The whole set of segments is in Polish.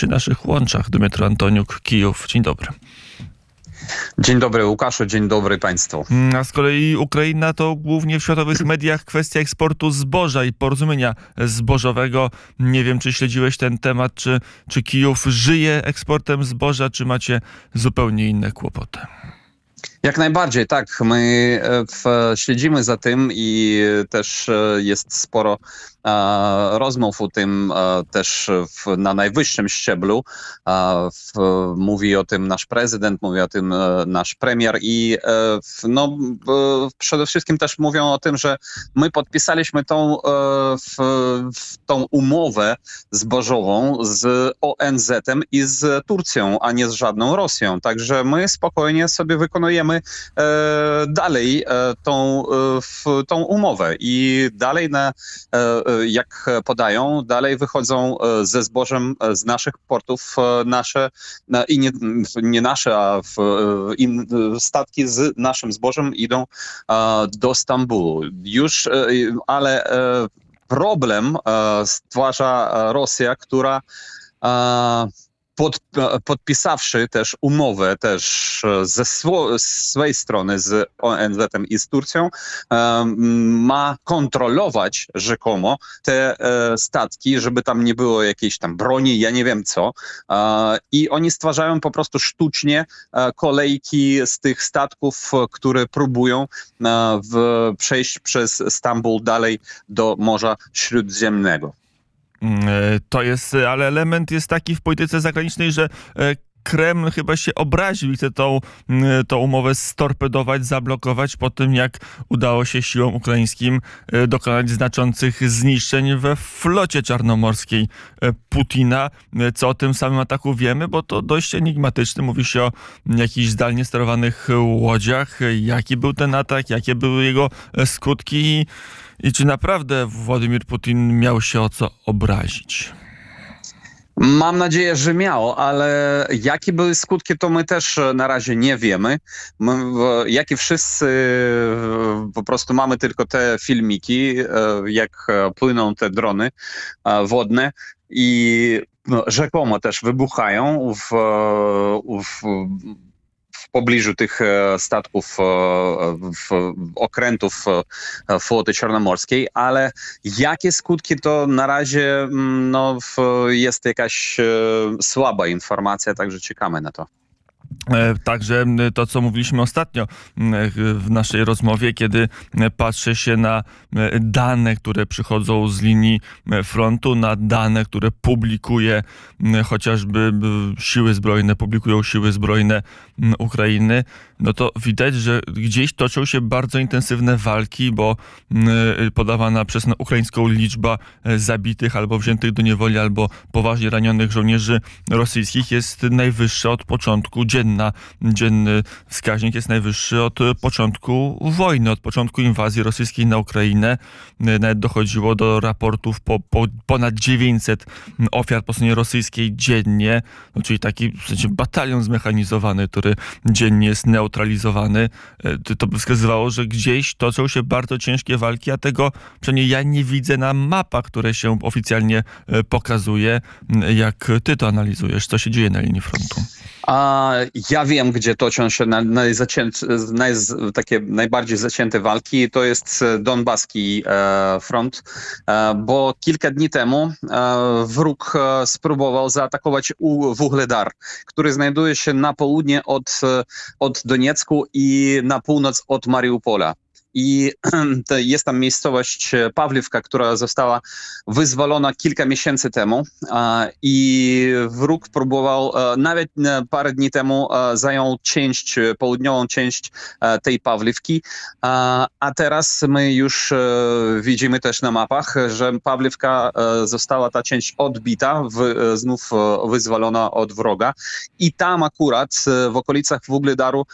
przy naszych łączach. Dmytro Antoniuk, Kijów. Dzień dobry. Dzień dobry Łukaszu, dzień dobry Państwu. Mm, a z kolei Ukraina to głównie w światowych mediach kwestia eksportu zboża i porozumienia zbożowego. Nie wiem, czy śledziłeś ten temat, czy, czy Kijów żyje eksportem zboża, czy macie zupełnie inne kłopoty? Jak najbardziej, tak. My e, w, śledzimy za tym i też e, jest sporo e, rozmów o tym też w, na najwyższym szczeblu. W, mówi o tym nasz prezydent, mówi o tym nasz premier i no, przede wszystkim też mówią o tym, że my podpisaliśmy tą, tą umowę zbożową z ONZ-em i z Turcją, a nie z żadną Rosją. Także my spokojnie sobie wykonujemy E, dalej e, tą, e, tą umowę i dalej, na, jak podają, dalej wychodzą ze zbożem z naszych portów nasze i nie, nie nasze, a w, in, statki z naszym zbożem idą do Stambułu. Już, ale problem stwarza Rosja, która pod, podpisawszy też umowę też e, ze swo, swojej strony z ONZ-em i z Turcją, ma kontrolować rzekomo te e, statki, żeby tam nie było jakiejś tam broni, ja nie wiem co. I oni stwarzają po prostu sztucznie e, kolejki z tych statków, które próbują w, przejść przez Stambuł dalej do Morza Śródziemnego. Mm, e, to jest, ale element jest taki w polityce zagranicznej, że e, Kreml chyba się obraził i chce tą, mm, tą umowę storpedować, zablokować po tym, jak udało się siłom ukraińskim e, dokonać znaczących zniszczeń we flocie czarnomorskiej Putina. Co o tym samym ataku wiemy, bo to dość enigmatyczny. Mówi się o jakichś zdalnie sterowanych łodziach. Jaki był ten atak, jakie były jego skutki i czy naprawdę Władimir Putin miał się o co obrazić? Mam nadzieję, że miał, ale jakie były skutki, to my też e, na razie nie wiemy. My, jak i wszyscy e, po prostu mamy tylko te filmiki, e, jak płyną te drony wodne i no, rzekomo też wybuchają w w pobliżu tych e, statków, e, okrętów e, floty czarnomorskiej, ale jakie skutki to na razie mm, no, jest jakaś słaba informacja, także czekamy na to. E, także to, co mówiliśmy ostatnio w naszej rozmowie, kiedy patrzy się na dane, które przychodzą z linii frontu, na dane, które publikuje chociażby siły zbrojne, publikują siły zbrojne Ukrainy, no to widać, że gdzieś toczą się bardzo intensywne walki, bo podawana przez ukraińską liczba e, zabitych albo wziętych do niewoli, albo poważnie ranionych żołnierzy rosyjskich jest najwyższa od początku dzienna, dzienny wskaźnik jest najwyższy od początku wojny, od początku inwazji rosyjskiej na Ukrainę. Nawet dochodziło do raportów po, po ponad 900 ofiar po stronie rosyjskiej dziennie, no, czyli taki w sensie batalion zmechanizowany, który dziennie jest neutralizowany. E, to by wskazywało, że gdzieś toczą się bardzo ciężkie walki, a tego przynajmniej ja nie widzę na mapach, które się oficjalnie e, pokazuje. Jak ty to analizujesz? Co się dzieje na linii frontu? A ja wiem, gdzie toczą się na, naj, takie najbardziej zacięte walki. To jest Donbaski e, front, e, bo kilka dni temu e, wróg e, spróbował zaatakować Wuhledar, który znajduje się na południe od, od Doniecku i na północ od Mariupola. I jest tam miejscowość e, Pawliwka, która została wyzwolona kilka miesięcy temu i wróg próbował, e, nawet e, parę dni temu zajął część, południową część tej Pawliwki, a teraz my już widzimy też na mapach, że Pawliwka została ta część odbita, znów wyzwolona od wroga. I tam akurat w okolicach Wugledaru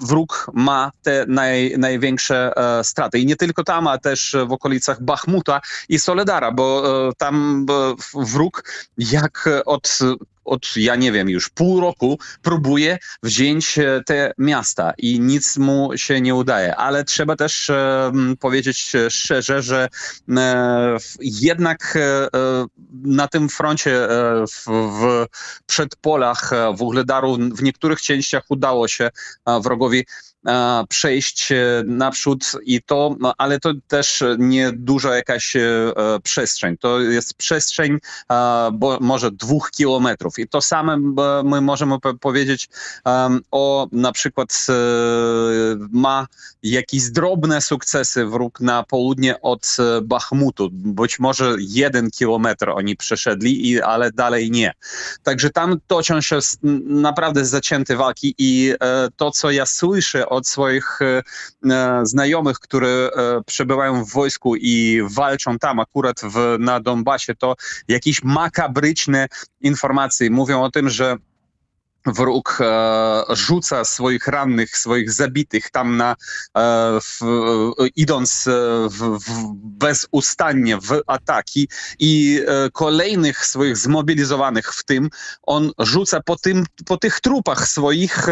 wróg ma te naj, największe e, straty. I nie tylko tam, a też w okolicach Bachmuta i Soledara, bo e, tam e, wróg jak od od, ja nie wiem, już pół roku próbuje wziąć te miasta i nic mu się nie udaje. Ale trzeba też powiedzieć szczerze, że jednak na tym froncie w, w przedpolach w niektórych częściach udało się wrogowi E, przejść e, naprzód i to, no, ale to też nie duża jakaś e, przestrzeń. To jest przestrzeń bo może dwóch kilometrów i to same my możemy powiedzieć o na przykład ma jakieś drobne sukcesy wróg na południe od Bachmutu. Być może jeden kilometr oni przeszedli, ale dalej nie. Także tam toczą się naprawdę zacięte walki i to, co ja słyszę od swoich e, e, znajomych, które przebywają w wojsku i walczą tam akurat w, na Donbasie, to jakieś makabryczne informacje mówią o tym, że wróg e, rzuca swoich rannych, swoich zabitych tam na, e, w, idąc w, w bezustannie w ataki i e, kolejnych swoich zmobilizowanych w tym, on rzuca po, tym, po tych trupach swoich,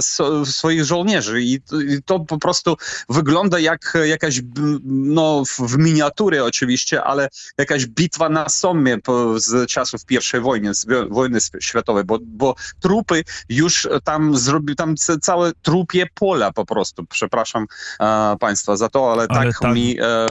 so, swoich żołnierzy I, i to po prostu wygląda jak jakaś, no w miniatury oczywiście, ale jakaś bitwa na Sommie z czasów I wojny, wojny światowej, bo, bo trupy już tam zrobił, tam całe trupie pola po prostu. Przepraszam e, Państwa za to, ale, ale tak, tak, mi e,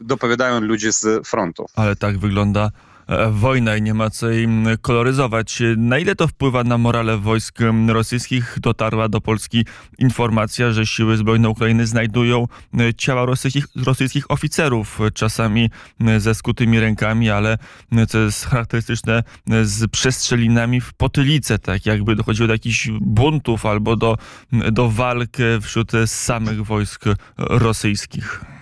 dopowiadają ludzie z frontu. Ale tak wygląda E, wojna i nie ma co jej koloryzować. Na ile to wpływa na morale wojsk rosyjskich? Dotarła do Polski informacja, że siły zbrojne Ukrainy znajdują e, ciała rosyjskich, rosyjskich oficerów, czasami ze skutymi rękami, ale co jest charakterystyczne, z przestrzelinami w potylicę, tak jakby dochodziło do jakichś buntów albo do, do walk wśród samych wojsk rosyjskich.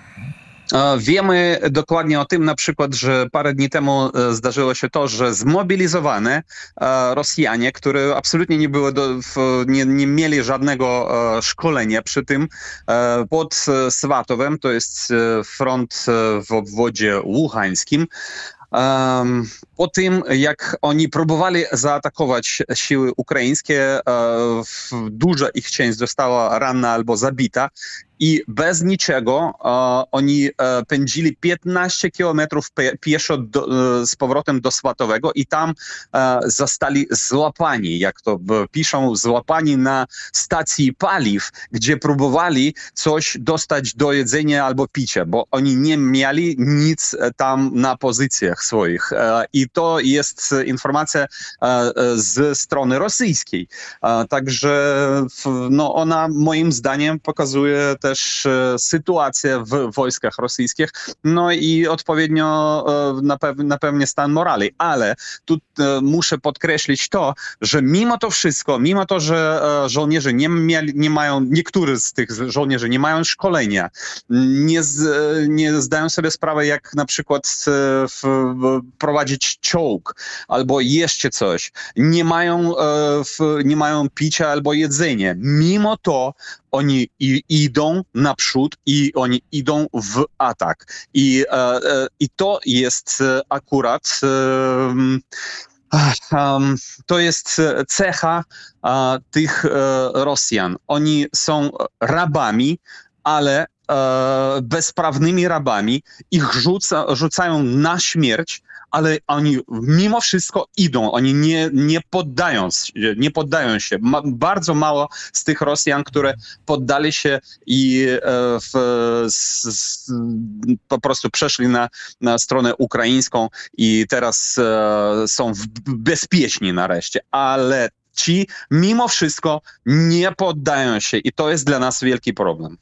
Wiemy dokładnie o tym na przykład, że parę dni temu e, zdarzyło się to, że zmobilizowane e, Rosjanie, które absolutnie nie, były do, nie, nie mieli żadnego e, szkolenia przy tym, pod Swatowem, to jest front w obwodzie łuchańskim, po tym, jak oni próbowali zaatakować siły ukraińskie, duża ich część została ranna albo zabita i bez niczego e, oni e, pędzili 15 kilometrów pieszo do, e, z powrotem do Swatowego i tam e, zostali złapani, jak to piszą, złapani na stacji paliw, gdzie próbowali coś dostać do jedzenia albo picia, bo oni nie mieli nic e, tam na pozycjach swoich. E, I to jest informacja z strony rosyjskiej. Także no, ona moim zdaniem pokazuje też też e, sytuację w wojskach rosyjskich, no i odpowiednio e, na, pew na pewnie stan morali. Ale tu e, muszę podkreślić to, że mimo to wszystko, mimo to, że żołnierze nie, nie mają, niektórzy z tych żołnierzy nie mają szkolenia, nie, z, nie zdają sobie sprawy, jak na przykład prowadzić czołg albo jeszcze coś, nie mają, nie mają picia albo jedzenia. Mimo to oni idą naprzód i oni idą w atak. I, e, e, i to jest e, akurat Um, to jest cecha tych Rosjan. Oni są rabami, ale bezprawnymi rabami. Ich rzuca, rzucają na śmierć, ale oni mimo wszystko idą, oni nie, nie, poddają, nie poddają się. Ma, bardzo mało z tych Rosjan, które poddali się i e, w, po prostu przeszli na, na stronę ukraińską i teraz e, są w, bezpieczni nareszcie, ale ci mimo wszystko nie poddają się i to jest dla nas wielki problem.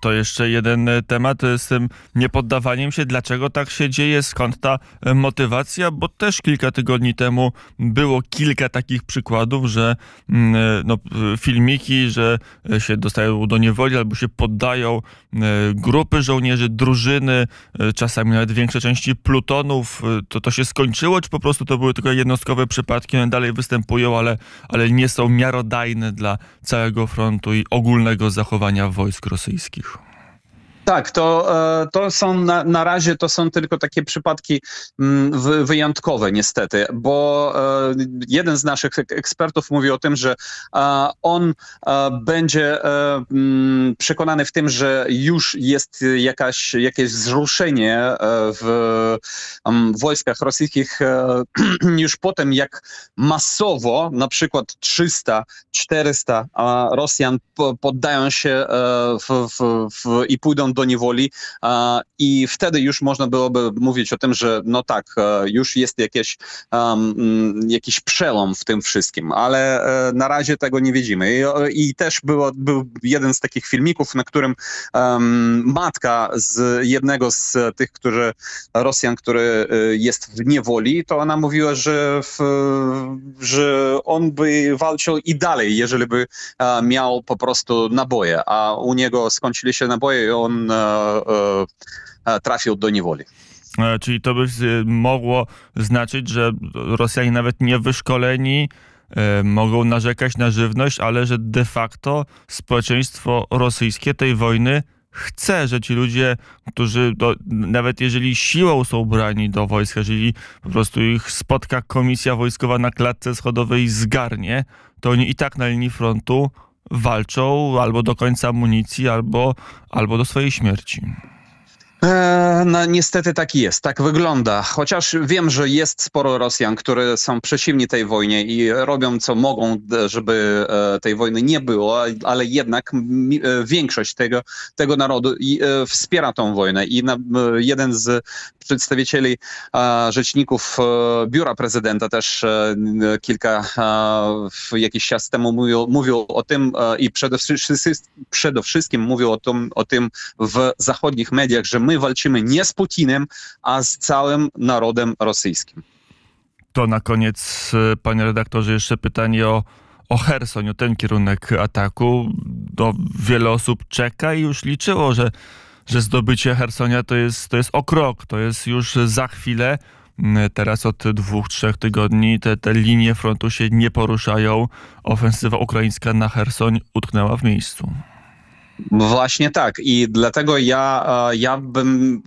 To jeszcze jeden e, temat z tym niepoddawaniem się. Dlaczego tak się dzieje? Skąd ta e, motywacja? Bo też kilka tygodni temu było kilka takich przykładów, że mm, e, no, filmiki, że się dostają do niewoli albo się poddają grupy żołnierzy, drużyny, czasami nawet większe części plutonów. To to się skończyło, czy po prostu to były tylko jednostkowe przypadki? One dalej występują, ale, ale nie są miarodajne dla całego frontu i ogólnego zachowania wojsk rosyjskich rosyjskich? Tak, to, e, to są na, na razie to są tylko takie przypadki mm, wyjątkowe niestety, bo e, jeden z naszych ekspertów mówi o tym, że on będzie e, mm, przekonany w tym, że już jest jakaś, jakieś wzruszenie w mm, wojskach rosyjskich już potem, jak masowo, na przykład 300, 400 Rosjan poddają się w, w, w, i pójdą do niewoli i wtedy już można byłoby mówić o tym, że no tak, e, już jest jakieś, um, jakiś przelom w tym wszystkim, ale e, na razie tego nie widzimy. I, i też było, był jeden z takich filmików, na którym um, matka z jednego z tych, którzy, Rosjan, który e, jest w niewoli, to ona mówiła, że, w, że on by walczył i dalej, jeżeli by miał po prostu naboje, a u niego skończyli się naboje i on E, e, trafił do niewoli. E, czyli to by mogło znaczyć, że Rosjanie nawet nie wyszkoleni mogą narzekać na żywność, ale że de facto społeczeństwo rosyjskie tej wojny chce, że ci ludzie, którzy do, nawet jeżeli siłą są brani do wojska, jeżeli po prostu ich spotka komisja wojskowa na klatce schodowej zgarnie, to oni i tak na linii frontu walczą albo do końca amunicji, albo, albo do swojej śmierci. E, no, niestety tak jest, tak wygląda. Chociaż wiem, że jest sporo Rosjan, które są przeciwni tej wojnie i robią co mogą, żeby e, tej wojny nie było, ale jednak e, większość tego, tego narodu wspiera tą wojnę. I jeden z przedstawicieli rzeczników biura prezydenta też kilka jakiś czas temu mówił, mówił o tym i przede wszystkim, przede wszystkim mówił o tym, o tym w zachodnich mediach, że my walczymy nie z Putinem, a z całym narodem rosyjskim. To na koniec, e, panie redaktorze, jeszcze pytanie o, o Hersoń, o ten kierunek ataku. No, wiele osób czeka i już liczyło, że, że zdobycie Hersonia to jest, to jest o krok, to jest już za chwilę. Mm, teraz od dwóch, trzech tygodni te, te linie frontu się nie poruszają. Ofensywa ukraińska na Hersoń utknęła w miejscu. Właśnie tak i dlatego ja, e, ja, bym,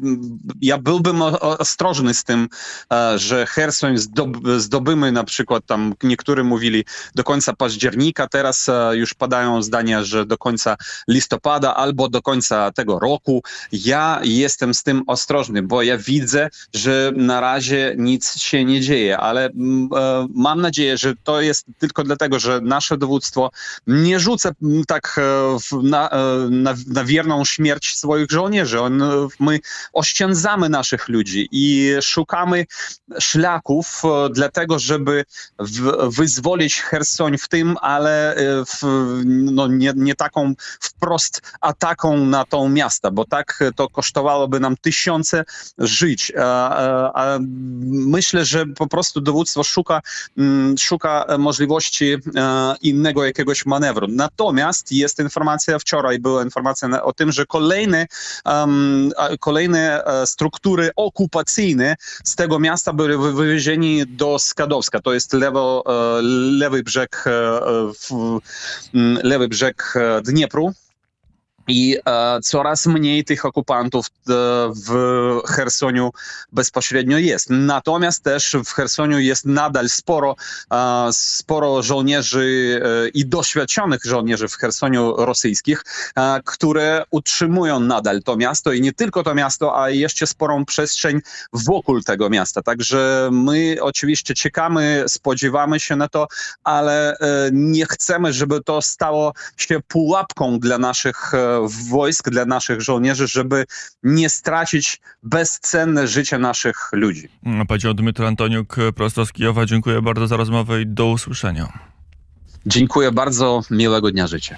ja byłbym ostrożny z tym, e, że Hersoń zdobymy na przykład tam, niektórzy mówili do końca października, teraz e, już padają zdania, że do końca listopada albo do końca tego roku. Ja jestem z tym ostrożny, bo ja widzę, że na razie nic się nie dzieje, ale mam nadzieję, że to jest tylko dlatego, że nasze dowództwo nie rzuca tak na na, na wierną śmierć swoich żołnierzy. On, my oszczędzamy naszych ludzi i szukamy szlaków e, dlatego, żeby w, wyzwolić Hersoń w tym, ale e, w, no, nie, nie taką wprost ataką na tą miasta, bo tak to kosztowałoby nam tysiące żyć. A, a, a myślę, że po prostu dowództwo szuka, mm, szuka możliwości e, innego jakiegoś manewru. Natomiast jest informacja wczoraj, był była informacja o tym, że kolejne, um, kolejne e, struktury okupacyjne z tego miasta były wywiezieni do Skadowska. To jest lewo, e, lewy brzeg, e, lewy brzeg Dniepru i e, coraz mniej tych okupantów e, w Chersoniu bezpośrednio jest. Natomiast też w Chersoniu jest nadal sporo, e, sporo żołnierzy e, i doświadczonych żołnierzy w Chersoniu rosyjskich, e, które utrzymują nadal to miasto i nie tylko to miasto, a jeszcze sporą przestrzeń wokół tego miasta. Także my oczywiście czekamy, spodziewamy się na to, ale e, nie chcemy, żeby to stało się pułapką dla naszych wojsk, dla naszych żołnierzy, żeby nie stracić bezcenne życie naszych ludzi. Powiedział Dmytro Antoniuk prosto z Kijowa. Dziękuję bardzo za rozmowę i do usłyszenia. Dziękuję bardzo. Miłego dnia życia.